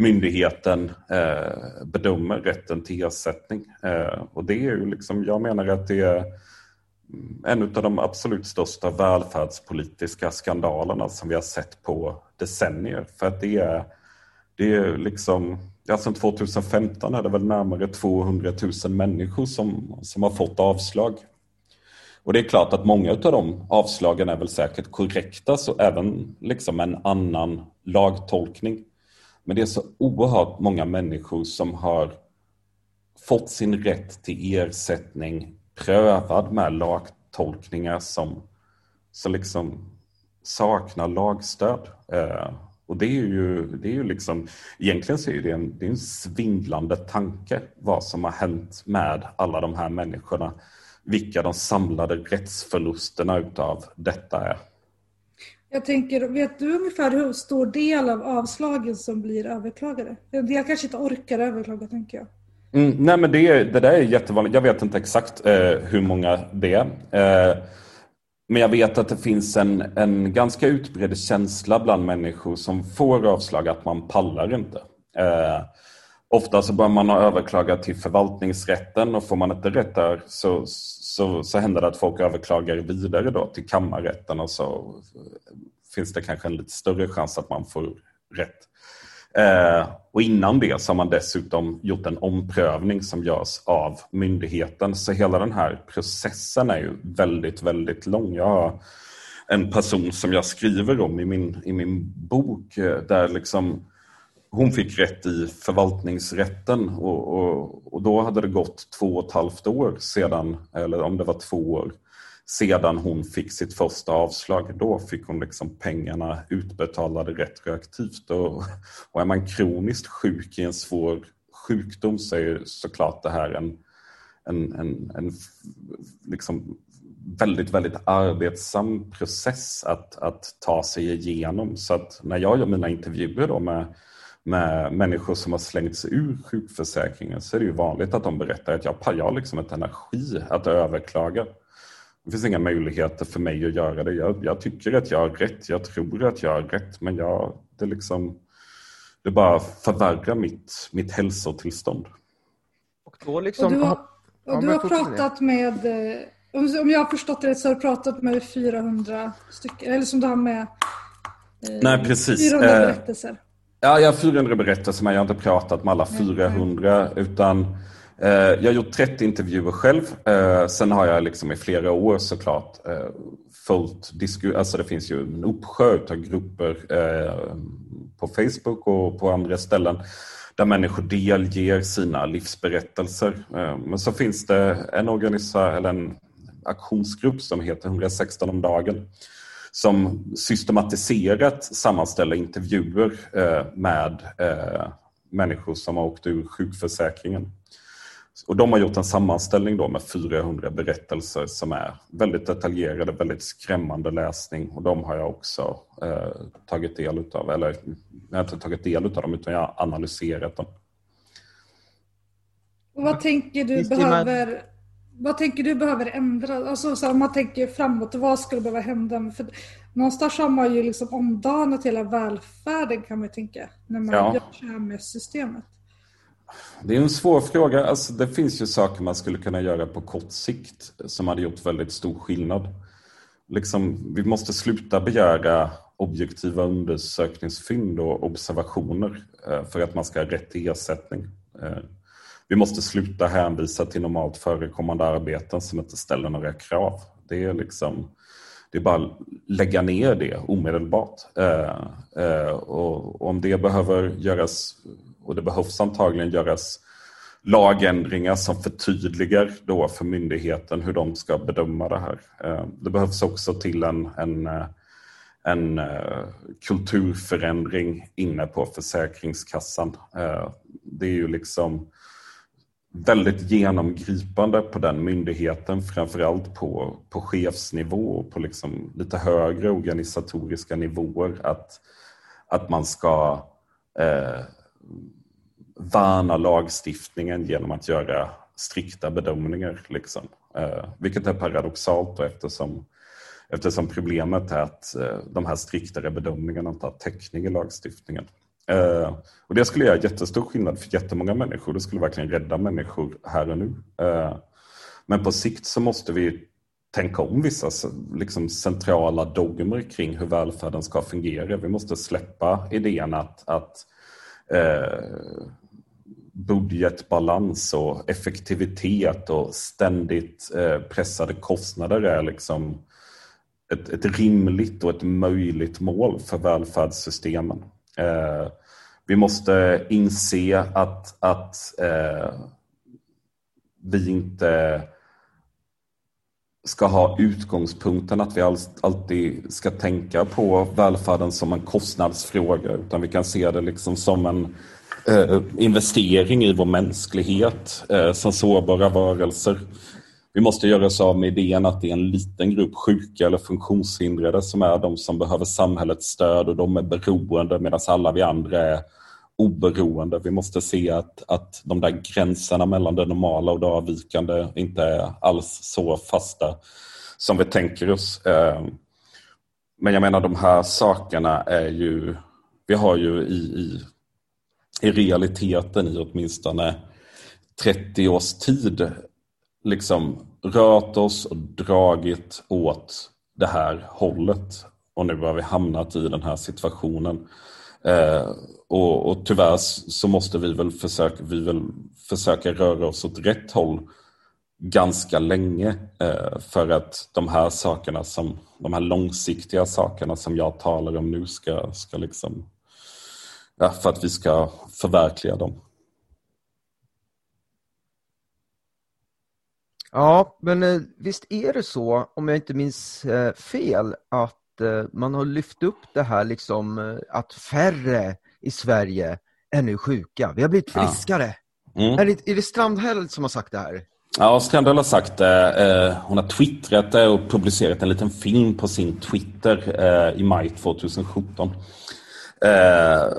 myndigheten eh, bedömer rätten till ersättning. Eh, och det är ju liksom, jag menar att det är en av de absolut största välfärdspolitiska skandalerna som vi har sett på decennier. För att det är, det är liksom, ja, sedan 2015 är det väl närmare 200 000 människor som, som har fått avslag. Och det är klart att många av de avslagen är väl säkert korrekta, så även liksom en annan lagtolkning men det är så oerhört många människor som har fått sin rätt till ersättning prövad med lagtolkningar som, som liksom saknar lagstöd. Eh, och det är ju, det är ju liksom, egentligen så är det en, det är en svindlande tanke vad som har hänt med alla de här människorna. Vilka de samlade rättsförlusterna utav detta är. Jag tänker, vet du ungefär hur stor del av avslagen som blir överklagade? En del kanske inte orkar överklaga, tänker jag. Mm, nej, men det, det där är jättevanligt. Jag vet inte exakt eh, hur många det är. Eh, men jag vet att det finns en, en ganska utbredd känsla bland människor som får avslag att man pallar inte. Eh, ofta så bör man ha överklagat till förvaltningsrätten och får man inte rätt där så, så, så händer det att folk överklagar vidare då till kammarrätten och så finns det kanske en lite större chans att man får rätt. Eh, och innan det så har man dessutom gjort en omprövning som görs av myndigheten. Så hela den här processen är ju väldigt, väldigt lång. Jag har en person som jag skriver om i min, i min bok eh, där liksom hon fick rätt i förvaltningsrätten och, och, och, då hade det gått två och ett halvt år sedan, eller om det var två år, sedan hon fick sitt första avslag. Då fick hon liksom pengarna utbetalade retroaktivt. Och, och är man kroniskt sjuk i en svår sjukdom så är såklart det här en, en, en, en liksom väldigt, väldigt arbetsam process att, att ta sig igenom. Så att när jag gör mina intervjuer då med, med människor som har slängts ur sjukförsäkringen så är det ju vanligt att de berättar att jag, har liksom inte energi att överklaga. Det finns inga möjligheter för mig att göra det. Jag, jag tycker att jag har rätt, jag tror att jag har rätt, men jag, det, liksom, det bara förvärrar mitt, mitt hälsotillstånd. Och, då liksom, och du har, och du har pratat med, eh, om jag har förstått det rätt så har du pratat med 400 stycken, eller som du har med eh, Nej, precis. 400 eh, berättelser. Ja, jag har 400 berättelser men jag har inte pratat med alla 400 utan Eh, jag har gjort 30 intervjuer själv. Eh, sen har jag liksom i flera år såklart eh, följt alltså det finns ju en uppsjö av grupper på Facebook och på andra ställen där människor delger sina livsberättelser. Men så finns det en organisation eller en aktionsgrupp som heter 116 om dagen som systematiserat sammanställer intervjuer med människor som har åkt ur sjukförsäkringen. Och de har gjort en sammanställning då med 400 berättelser som är väldigt detaljerade, väldigt skrämmande läsning. Och de har jag också eh, tagit del utav. Eller jag har inte tagit del utav dem utan jag har analyserat dem. Och vad tänker du behöver vad tänker du behöver ändras? Alltså, så om man tänker framåt, vad skulle behöva hända? För någonstans har man ju liksom omdanat hela välfärden kan man tänka, när man ja. gör så här med systemet. Det är en svår fråga. Alltså, det finns ju saker man skulle kunna göra på kort sikt som hade gjort väldigt stor skillnad. Liksom, vi måste sluta begära objektiva undersökningsfynd och observationer eh, för att man ska ha rätt till ersättning. Vi måste sluta hänvisa till normalt förekommande arbeten som inte ställer några krav. Det är liksom det är bara att lägga ner det omedelbart. Eh, eh, och om det behöver göras och det behövs antagligen göras lagändringar som förtydligar då för myndigheten hur de ska bedöma det här. Eh, det behövs också till en, en, eh, en eh, kulturförändring inne på Försäkringskassan. Det är ju liksom väldigt genomgripande på den myndigheten, framförallt på, på chefsnivå och på liksom lite högre organisatoriska nivåer, att, att man ska eh, värna lagstiftningen genom att göra strikta bedömningar. Liksom. Eh, vilket är paradoxalt då, eftersom, eftersom problemet är att eh, de här striktare bedömningarna inte har täckning i lagstiftningen. Eh, och det skulle göra jättestor skillnad för jättemånga människor. Det skulle verkligen rädda människor här och nu. Eh, men på sikt så måste vi tänka om vissa liksom, centrala dogmer kring hur välfärden ska fungera. Vi måste släppa idén att, att eh, budgetbalans och effektivitet och ständigt eh, pressade kostnader är liksom ett, ett, rimligt och ett möjligt mål för välfärdssystemen. Eh, vi måste inse att, att eh, vi inte ska ha utgångspunkten att vi alltid ska tänka på välfärden som en kostnadsfråga utan vi kan se det liksom som en eh, investering i vår mänsklighet eh, som sårbara varelser. Vi måste göra oss av med idén att det är en liten grupp sjuka eller funktionshindrade som är de som behöver samhällets stöd och de är beroende medan alla vi andra är oberoende. Vi måste se att, att de där gränserna mellan det normala och det avvikande inte är alls så fasta som vi tänker oss. Ehm, men jag menar de här sakerna är ju, vi har ju i, i i realiteten i åtminstone 30 års tid liksom rört oss och dragit åt det här hållet. Och nu har vi hamnat i den här situationen. Eh, och, och tyvärr så måste vi väl, försöka, vi väl försöka röra oss åt rätt håll ganska länge eh, för att de här sakerna som, de här långsiktiga sakerna som jag talar om nu ska, ska liksom ja, för att vi ska förverkliga dem. Ja, men eh, visst är det så, om jag inte minns eh, fel, att eh, man har lyft upp det här liksom att färre i Sverige är nu sjuka. Vi har blivit friskare. Ja. Mm. Är, det, är det Strandhäll som har sagt det här? Ja, Strandhäll har sagt det. Hon har twittrat det och publicerat en liten film på sin Twitter i maj 2017.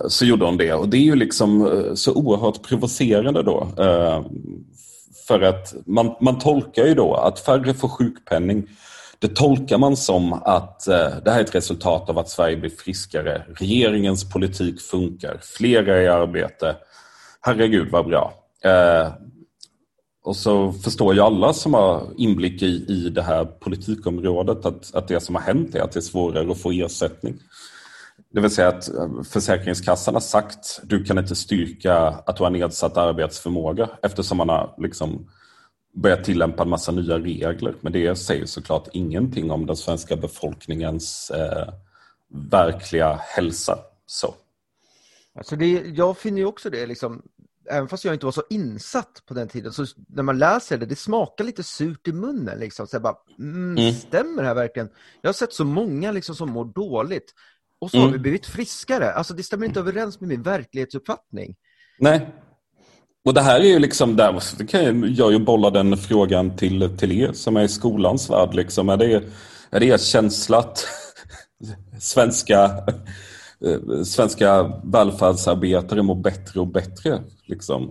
Så gjorde hon det och det är ju liksom så oerhört provocerande då. För att man, man tolkar ju då att färre får sjukpenning det tolkar man som att eh, det här är ett resultat av att Sverige blir friskare. Regeringens politik funkar, fler är i arbete. Herregud vad bra. Eh, och så förstår ju alla som har inblick i, i det här politikområdet att, att det som har hänt är att det är svårare att få ersättning. Det vill säga att eh, Försäkringskassan har sagt du kan inte styrka att du har nedsatt arbetsförmåga eftersom man har liksom börjat tillämpa en massa nya regler. Men det säger såklart ingenting om den svenska befolkningens eh, verkliga hälsa. Så. Alltså det, jag finner ju också det, liksom, även fast jag inte var så insatt på den tiden, så när man läser det, det smakar lite surt i munnen. Liksom. Så bara, mm, mm. Stämmer det här verkligen? Jag har sett så många liksom, som mår dåligt och så mm. har vi blivit friskare. Alltså det stämmer inte överens med min verklighetsuppfattning. Nej, och det här är ju liksom, där, det kan jag ju bolla den frågan till, till er som är i skolans värld. Liksom. Är, det, är det er känsla att svenska, eh, svenska välfärdsarbetare mår bättre och bättre? Liksom?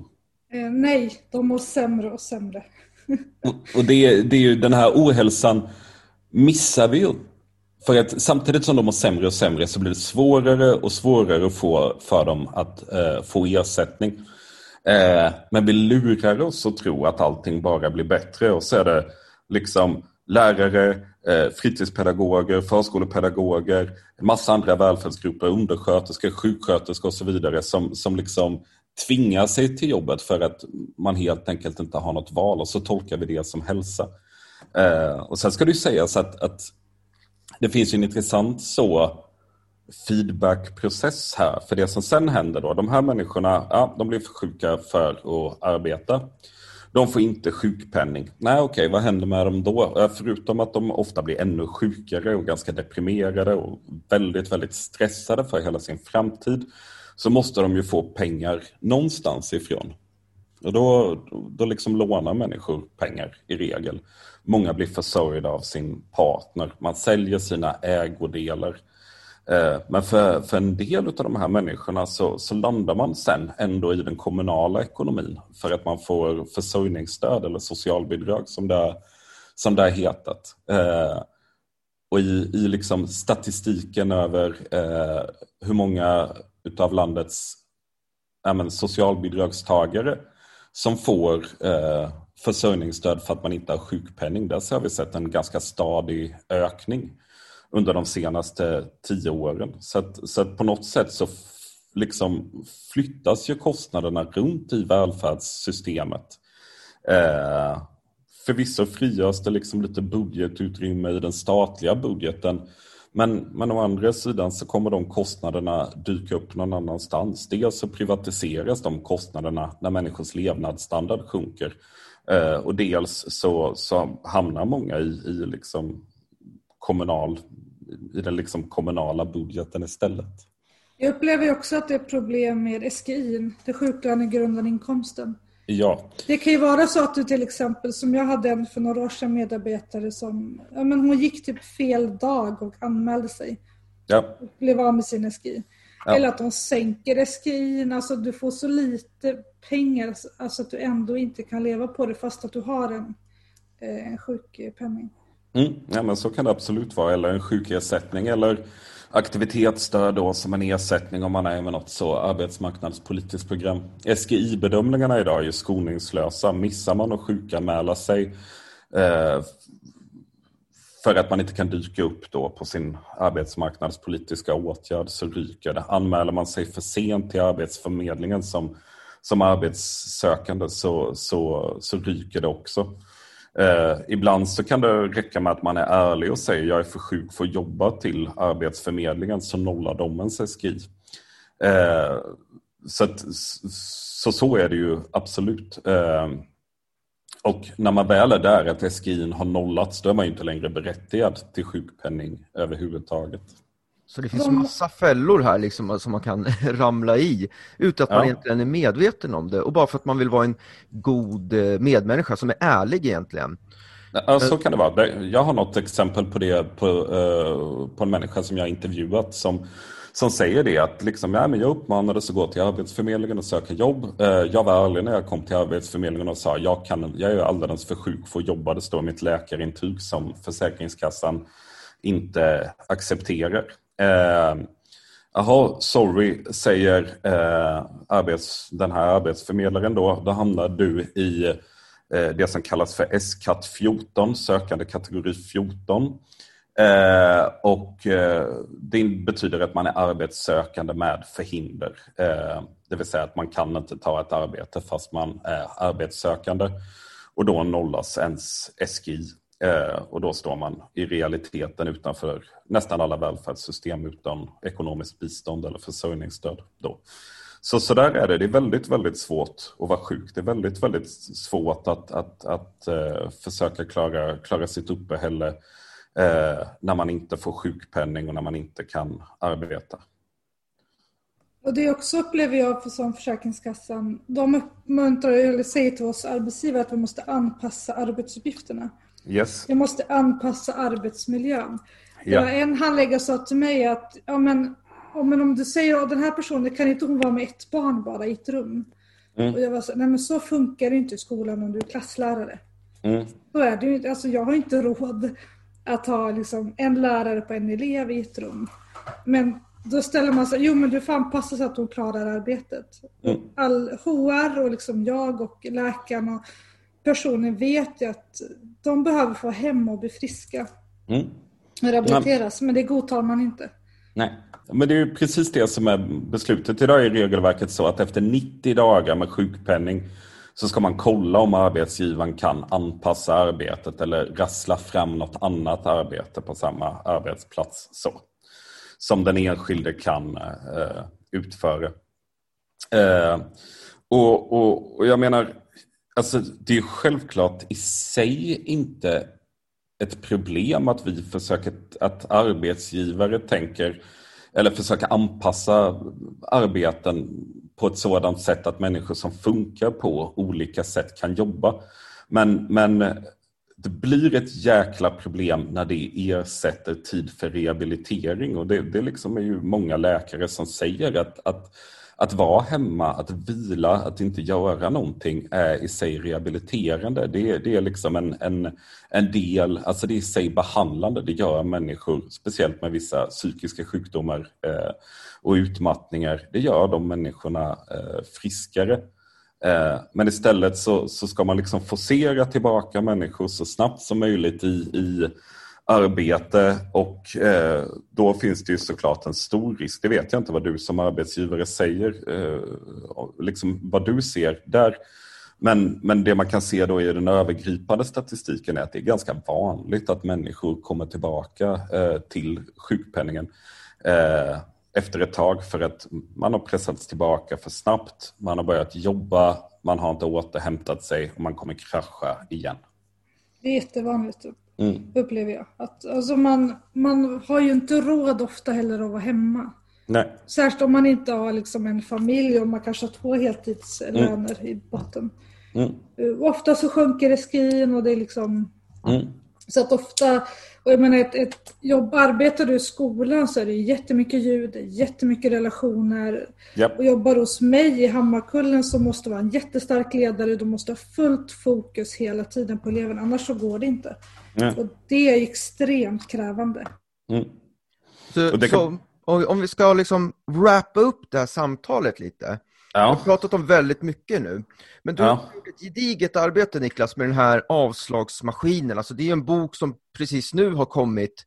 Eh, nej, de mår sämre och sämre. och, och det, det är ju den här ohälsan missar vi ju. För att samtidigt som de mår sämre och sämre så blir det svårare och svårare att få för dem att eh, få ersättning. Eh, men vi lurar oss att tro att allting bara blir bättre och så är det liksom lärare, eh, fritidspedagoger, förskolepedagoger, massa andra välfärdsgrupper, undersköterskor, sjuksköterskor och så vidare som, som liksom tvingar sig till jobbet för att man helt enkelt inte har något val och så tolkar vi det som hälsa. Eh, och sen ska det ju sägas att, att det finns en intressant så feedbackprocess här. För det som sen händer då, de här människorna, ja, de blir för sjuka för att arbeta. De får inte sjukpenning. Nej, okej, vad händer med dem då? Förutom att de ofta blir ännu sjukare och ganska deprimerade och väldigt, väldigt stressade för hela sin framtid så måste de ju få pengar någonstans ifrån. Och då, då liksom lånar människor pengar i regel. Många blir försörjda av sin partner. Man säljer sina ägodelar. Eh, men för, för en del av de här människorna så, så landar man sen ändå i den kommunala ekonomin för att man får försörjningsstöd eller socialbidrag som det, som det har hetat. Eh, och i, i liksom statistiken över eh, hur många utav landets äh, socialbidragstagare som får eh, försörjningsstöd för att man inte har sjukpenning, där så har vi sett en ganska stadig ökning under de senaste tio åren. Så att, så att på något sätt så liksom flyttas ju kostnaderna runt i välfärdssystemet. Eh, förvisso frigörs det liksom lite budgetutrymme i den statliga budgeten men, men å andra sidan så kommer de kostnaderna dyka upp någon annanstans. Dels så privatiseras de kostnaderna när människors levnadsstandard sjunker eh, och dels så, så hamnar många i, i liksom kommunal i den liksom kommunala budgeten istället. Jag upplever också att det är problem med SGI, det sjuklönegrundande inkomsten. Ja. Det kan ju vara så att du till exempel, som jag hade en för några år sedan medarbetare som, ja men hon gick typ fel dag och anmälde sig. Ja. Och blev av med sin SGI. Ja. Eller att de sänker SGI, alltså du får så lite pengar alltså att du ändå inte kan leva på det fast att du har en, eh, en sjukpenning. Mm, ja, men så kan det absolut vara. Eller en sjukersättning eller aktivitetsstöd då som en ersättning om man är med något så arbetsmarknadspolitiskt program. SGI-bedömningarna idag är ju skoningslösa. Missar man att sjukanmäla sig eh, för att man inte kan dyka upp då på sin arbetsmarknadspolitiska åtgärd så ryker det. Anmäler man sig för sent till Arbetsförmedlingen som, som arbetssökande så, så, så ryker det också. Eh, ibland så kan det räcka med att man är ärlig och säger jag är för sjuk för att jobba till Arbetsförmedlingen så nollar de en SGI. Eh, så, att, så, så är det ju absolut. Eh, och när man väl är där att SGI har nollats då är man inte längre berättigad till sjukpenning överhuvudtaget. Så det finns massa fällor här liksom som man kan ramla i utan att ja. man egentligen är medveten om det och bara för att man vill vara en god eh, medmänniska som är ärlig egentligen. Ja, så kan det vara. Jag har något exempel på det på, uh, på en människa som jag intervjuat som, som säger det att liksom, ja, men jag uppmanades att gå till Arbetsförmedlingen och söka jobb. Eh, jag var ärlig när jag kom till Arbetsförmedlingen och sa jag, kan, jag är alldeles för sjuk för att jobba. Det står i mitt läkarintyg som Försäkringskassan inte accepterar. Eh, Jaha, sorry, säger eh, arbets, den här arbetsförmedlaren då. Då hamnar du i Eh, det som kallas för SCAT 14, sökande kategori 14. Eh, och eh, det betyder att man är arbetssökande med förhinder. Eh, det vill säga att man kan inte ta ett arbete fast man är arbetssökande. Och då nollas ens SGI. Eh, och då står man i realiteten utanför nästan alla välfärdssystem utan ekonomiskt bistånd eller försörjningsstöd. Då. Så, så där är det. Det är väldigt, väldigt svårt att vara sjuk. Det är väldigt, väldigt svårt att, att, att att försöka klara, klara sitt uppehälle uh, när man inte får sjukpenning och när man inte kan arbeta. Och det också upplever jag som Försäkringskassan. De uppmuntrar eller säger till oss arbetsgivare att vi måste anpassa arbetsuppgifterna. Yes. Vi måste anpassa arbetsmiljön. Ja. En handläggare sa till mig att ja, men oh, men om du säger att den här personen kan inte hon vara med ett barn bara i ett rum. Mm. Och jag var så, nej men så funkar det inte i skolan om du är klasslärare. Mm. Så är det ju alltså jag har inte råd att ha liksom en lärare på en elev i ett rum. Men då ställer man sig, jo men du får anpassa så att hon klarar arbetet. Mm. All HR och liksom jag och läkaren och personen vet ju att de behöver få hem och bli friska. Mm. Rehabiliteras, men det godtar man inte. Nej. Men det är ju precis det som är beslutet. Idag är regelverket så att efter 90 dagar med sjukpenning så ska man kolla om arbetsgivaren kan anpassa arbetet eller rassla fram något annat arbete på samma arbetsplats så, som den enskilde kan eh, utföra. Eh, och, och, och jag menar, alltså, det är självklart i sig inte ett problem att vi försöker att arbetsgivare tänker eller försöka anpassa arbeten på ett sådant sätt att människor som funkar på olika sätt kan jobba. Men, men det blir ett jäkla problem när det ersätter tid för rehabilitering och det, det liksom är ju många läkare som säger att, att att vara hemma, att vila, att inte göra någonting är i sig rehabiliterande. Det, det är liksom en, en, en del, alltså det är i sig behandlande. Det gör människor, speciellt med vissa psykiska sjukdomar eh, och utmattningar, det gör de människorna eh, friskare. Eh, men istället så, så ska man liksom forcera tillbaka människor så snabbt som möjligt i, i arbete och eh, då finns det ju såklart en stor risk. Det vet jag inte vad du som arbetsgivare säger, eh, liksom vad du ser där. Men, men det man kan se då i den övergripande statistiken är att det är ganska vanligt att människor kommer tillbaka eh, till sjukpenningen eh, efter ett tag för att man har pressats tillbaka för snabbt, man har börjat jobba, man har inte återhämtat sig och man kommer krascha igen. Det är jättevanligt. Mm. Upplever jag. Att, alltså man, man har ju inte råd ofta heller att vara hemma. Nej. Särskilt om man inte har liksom en familj och man kanske har två heltidslöner mm. i botten. Mm. Uh, ofta så sjunker SGI'n och det är liksom... Mm. Så att ofta och jag menar, ett, ett jobb, arbetar du i skolan så är det jättemycket ljud, jättemycket relationer. Yep. Och jobbar hos mig i Hammarkullen så måste du vara en jättestark ledare. Du måste ha fullt fokus hela tiden på eleven, annars så går det inte. Mm. Och det är extremt krävande. Mm. Så, kan... så, om vi ska liksom wrappa upp det här samtalet lite. Ja. Vi har pratat om väldigt mycket nu. Men du ja. har gjort ett gediget arbete Niklas med den här avslagsmaskinen. Alltså det är en bok som precis nu har kommit.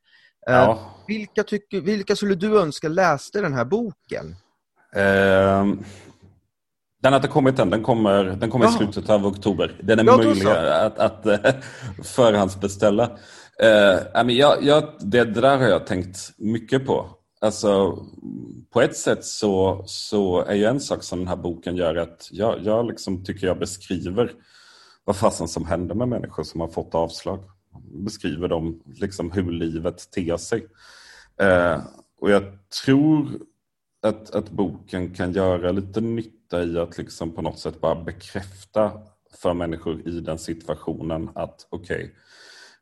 Eh, ja. Eh, vilka, tycker, vilka skulle du önska läste den här boken? Eh, den har inte kommit än, den kommer, den kommer i slutet av oktober. Den är ja, möjlig att, att uh, förhandsbeställa. Uh, jag, jag, det, där har jag tänkt mycket på. Alltså, på ett sätt så, så är ju en sak som den här boken gör att jag, jag liksom tycker jag beskriver vad fasen som händer med människor som har fått avslag. Beskriver dem liksom hur livet ter sig. Eh, och jag tror att, att boken kan göra lite nytta i att liksom på något sätt bara bekräfta för människor i den situationen att okej, okay,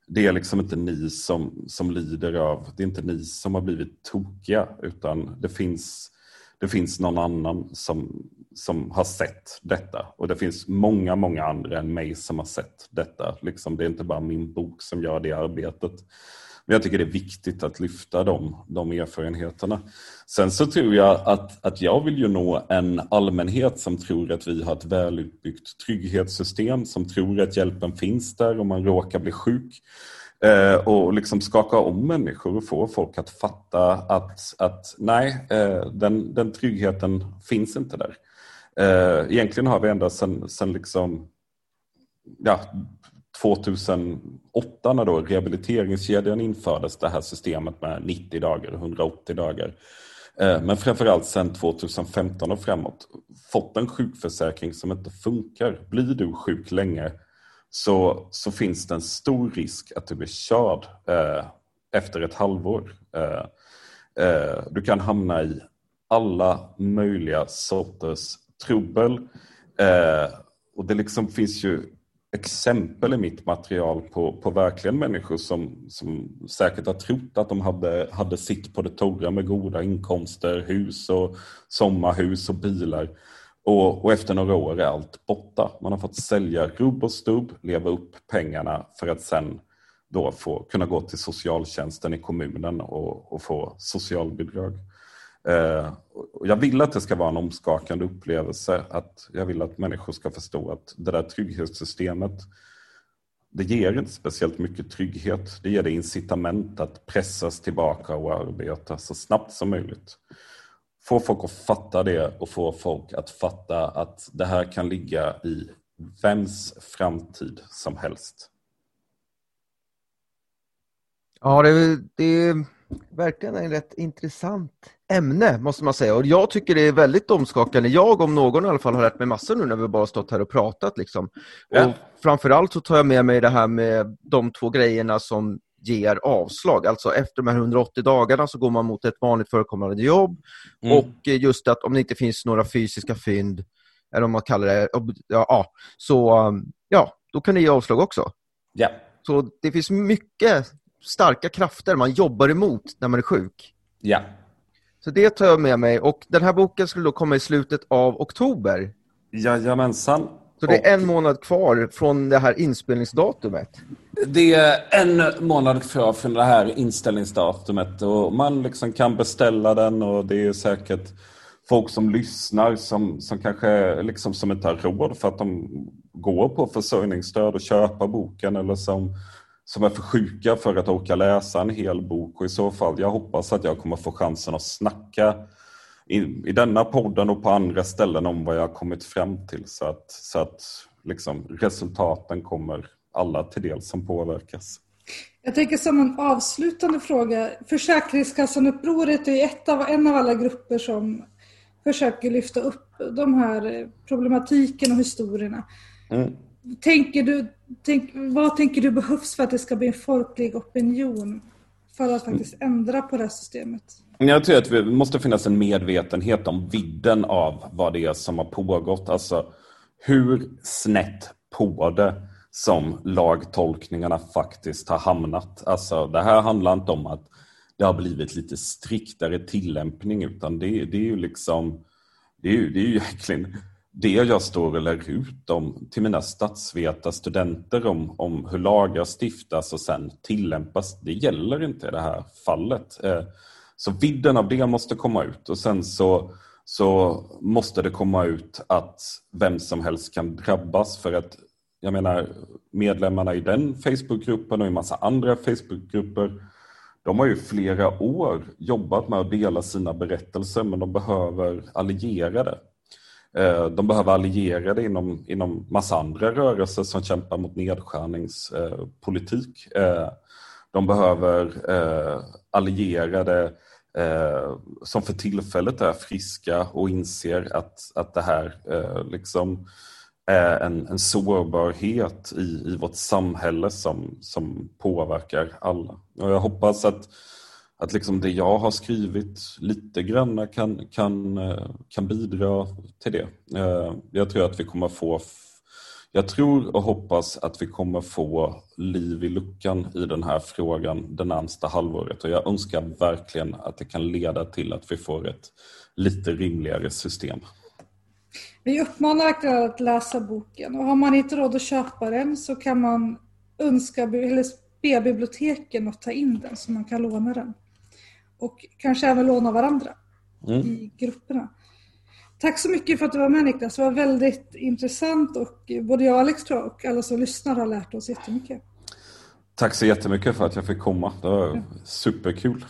det är liksom inte ni som, som lider av, det är inte ni som har blivit tokiga utan det finns, det finns någon annan som, som har sett detta och det finns många, många andra än mig som har sett detta. Liksom, det är inte bara min bok som gör det arbetet. Men jag tycker det är viktigt att lyfta de, de erfarenheterna. Sen så tror jag att, att jag vill ju nå en allmänhet som tror att vi har ett välutbyggt trygghetssystem, som tror att hjälpen finns där om man råkar bli sjuk. Eh, och liksom skaka om människor och få folk att fatta att, att nej, eh, den, den tryggheten finns inte där. Eh, egentligen har vi ända sedan, sedan liksom, ja, 2008 när då rehabiliteringskedjan infördes, det här systemet med 90 dagar och 180 dagar. Eh, men framförallt sedan 2015 och framåt fått en sjukförsäkring som inte funkar. Blir du sjuk länge så, så finns det en stor risk att du blir körd eh, efter ett halvår. Eh, eh, du kan hamna i alla möjliga sorters trubbel. Eh, och det liksom finns ju exempel i mitt material på, på verkligen människor som, som säkert har trott att de hade, hade sitt på det torra med goda inkomster, hus och sommarhus och bilar. Och, och, efter några år är allt borta. Man har fått sälja rubb och stubb, leva upp pengarna för att sen då få, kunna gå till socialtjänsten i kommunen och, och få socialbidrag. Eh, jag vill att det ska vara en omskakande upplevelse. Att jag vill att människor ska förstå att det där trygghetssystemet det ger inte speciellt mycket trygghet. Det ger det incitament att pressas tillbaka och arbeta så snabbt som möjligt. Få folk att fatta det och få folk att fatta att det här kan ligga i vems framtid som helst. Ja, det, det verkligen en rätt intressant ämne måste man säga och jag tycker det är väldigt omskakande. Jag om någon i alla fall har lärt mig massor nu när vi bara stått här och pratat liksom. Ja. Och framförallt så tar jag med mig det här med de två grejerna som ger avslag. Alltså efter de här 180 dagarna så går man mot ett vanligt förekommande jobb mm. och just att om det inte finns några fysiska fynd, eller om man kallar det, ja, så ja, då kan det ge avslag också. Ja. Så det finns mycket starka krafter man jobbar emot när man är sjuk. Ja. Så det tar jag med mig och den här boken skulle då komma i slutet av oktober. Jajamensan. Så det är en månad kvar från det här inspelningsdatumet. Det är en månad kvar från det här inställningsdatumet och man liksom kan beställa den och det är säkert folk som lyssnar som, som kanske liksom som inte har råd för att de går på försörjningsstöd och köpa boken eller som som är för sjuka för att orka läsa en hel bok och i så fall, jag hoppas att jag kommer få chansen att snacka i, i denna podden och på andra ställen om vad jag har kommit fram till så att, så att liksom, resultaten kommer alla till del som påverkas. Jag tänker som en avslutande fråga. Försäkringskassan-upproret är ett av, en av alla grupper som försöker lyfta upp de här problematiken och historierna. Mm. Tänker du, tänk, vad tänker du behövs för att det ska bli en folklig opinion för att faktiskt ändra på det här systemet? Jag tror att det måste finnas en medvetenhet om vidden av vad det är som har pågått. Alltså hur snett på det som lagtolkningarna faktiskt har hamnat. Alltså det här handlar inte om att det har blivit lite striktare tillämpning utan det, det är ju liksom det är ju, det är ju egentligen det jag står och lär ut om till mina statsvetarstudenter om, om hur lagar stiftas och sen tillämpas, det gäller inte i det här fallet. Eh, så vidden av det måste komma ut och sen så, så måste det komma ut att vem som helst kan drabbas för att jag menar medlemmarna i den Facebookgruppen och i massa andra Facebookgrupper de har ju flera år jobbat med att dela sina berättelser men de behöver allierade. Eh, de behöver allierade inom, inom massa andra rörelser som kämpar mot nedskärningspolitik. Eh, de behöver eh, allierade som för tillfället är friska och inser att, att det här liksom är en, en sårbarhet i, i vårt samhälle som, som påverkar alla. Och jag hoppas att att liksom det jag har skrivit lite grann kan, kan, kan bidra till det. Eh, jag tror att vi kommer få jag tror och hoppas att vi kommer få liv i luckan i den här frågan det närmsta halvåret och jag önskar verkligen att det kan leda till att vi får ett lite rimligare system. Vi uppmanar verkligen att läsa boken och har man inte råd att köpa den så kan man önska eller be biblioteken att ta in den så man kan låna den. Och kanske även låna varandra mm. i grupperna. Tack så mycket för att du var med Niklas. Det var väldigt intressant och både jag och Alex tror jag och alla som lyssnar har lärt oss jättemycket. Tack så jättemycket för att jag fick komma. Det var superkul.